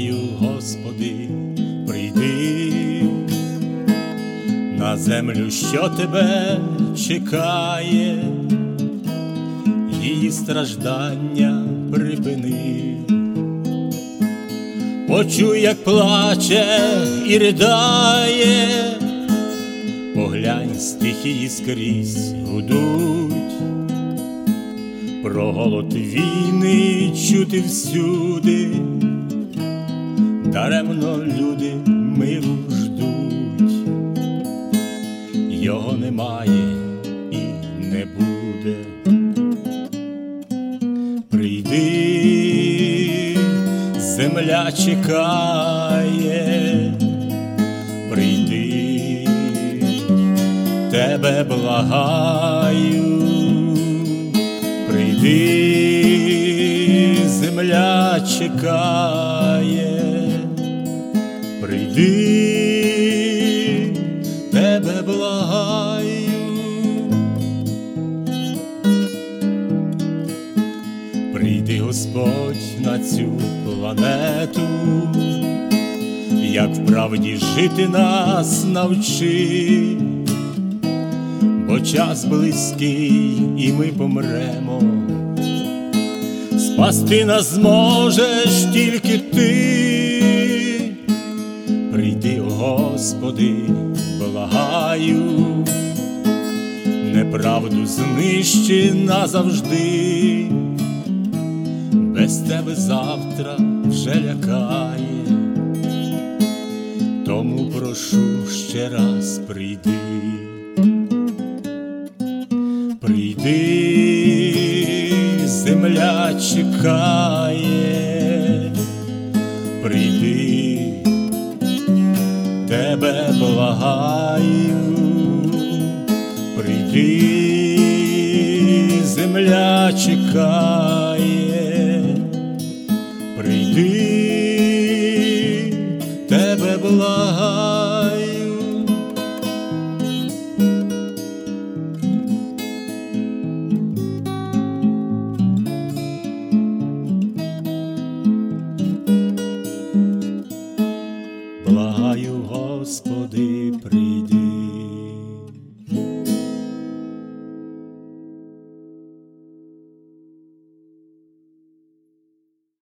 благаю, Господи, прийди на землю, що тебе чекає, її страждання припини, почуй, як плаче і ридає, поглянь стихії скрізь гудуть. Про голод війни чути всюди даремно люди миру ждуть, його немає і не буде. Прийди, земля чекає, прийди, тебе благаю, прийди, земля чекає, прийди, тебе благаю. Прийди Господь на цю планету, як в правді жити нас навчи, бо час близький, і ми помремо. Спасти нас зможеш тільки ти, Господи, благаю, неправду знищи назавжди. Без тебе завтра вже лякає, тому прошу ще раз прийди, прийди, земля чекає, прийди, тебе благаю, прийди, земля чекає прийди, тебе благаю. Благаю, Господи, прийди.